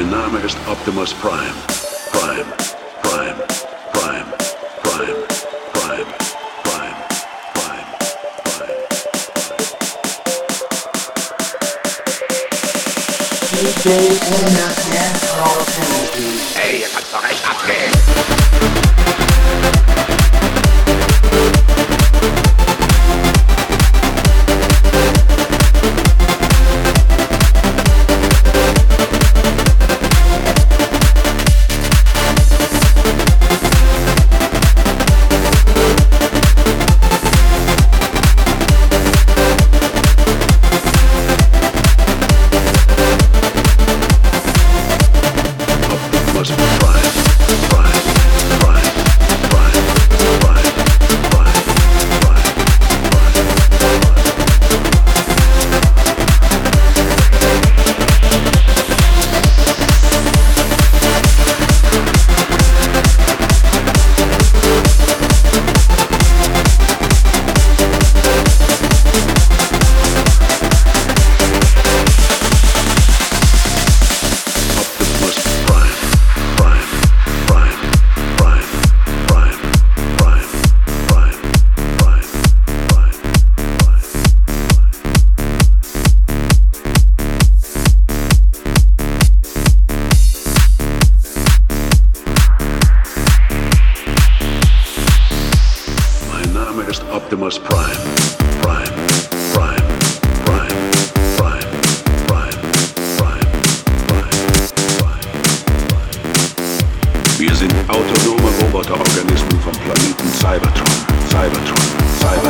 Mein Optimus Prime. Prime, Prime, Prime, Prime, Prime, Prime, Prime, Prime. DJ Hey, ihr könnt doch echt abgehen! Optimus Prime. Prime. Prime. Prime. Prime. Prime. Prime. Prime. Wir sind autonome Roboterorganismen vom Planeten. Cybertron. Cybertron. Cybertron.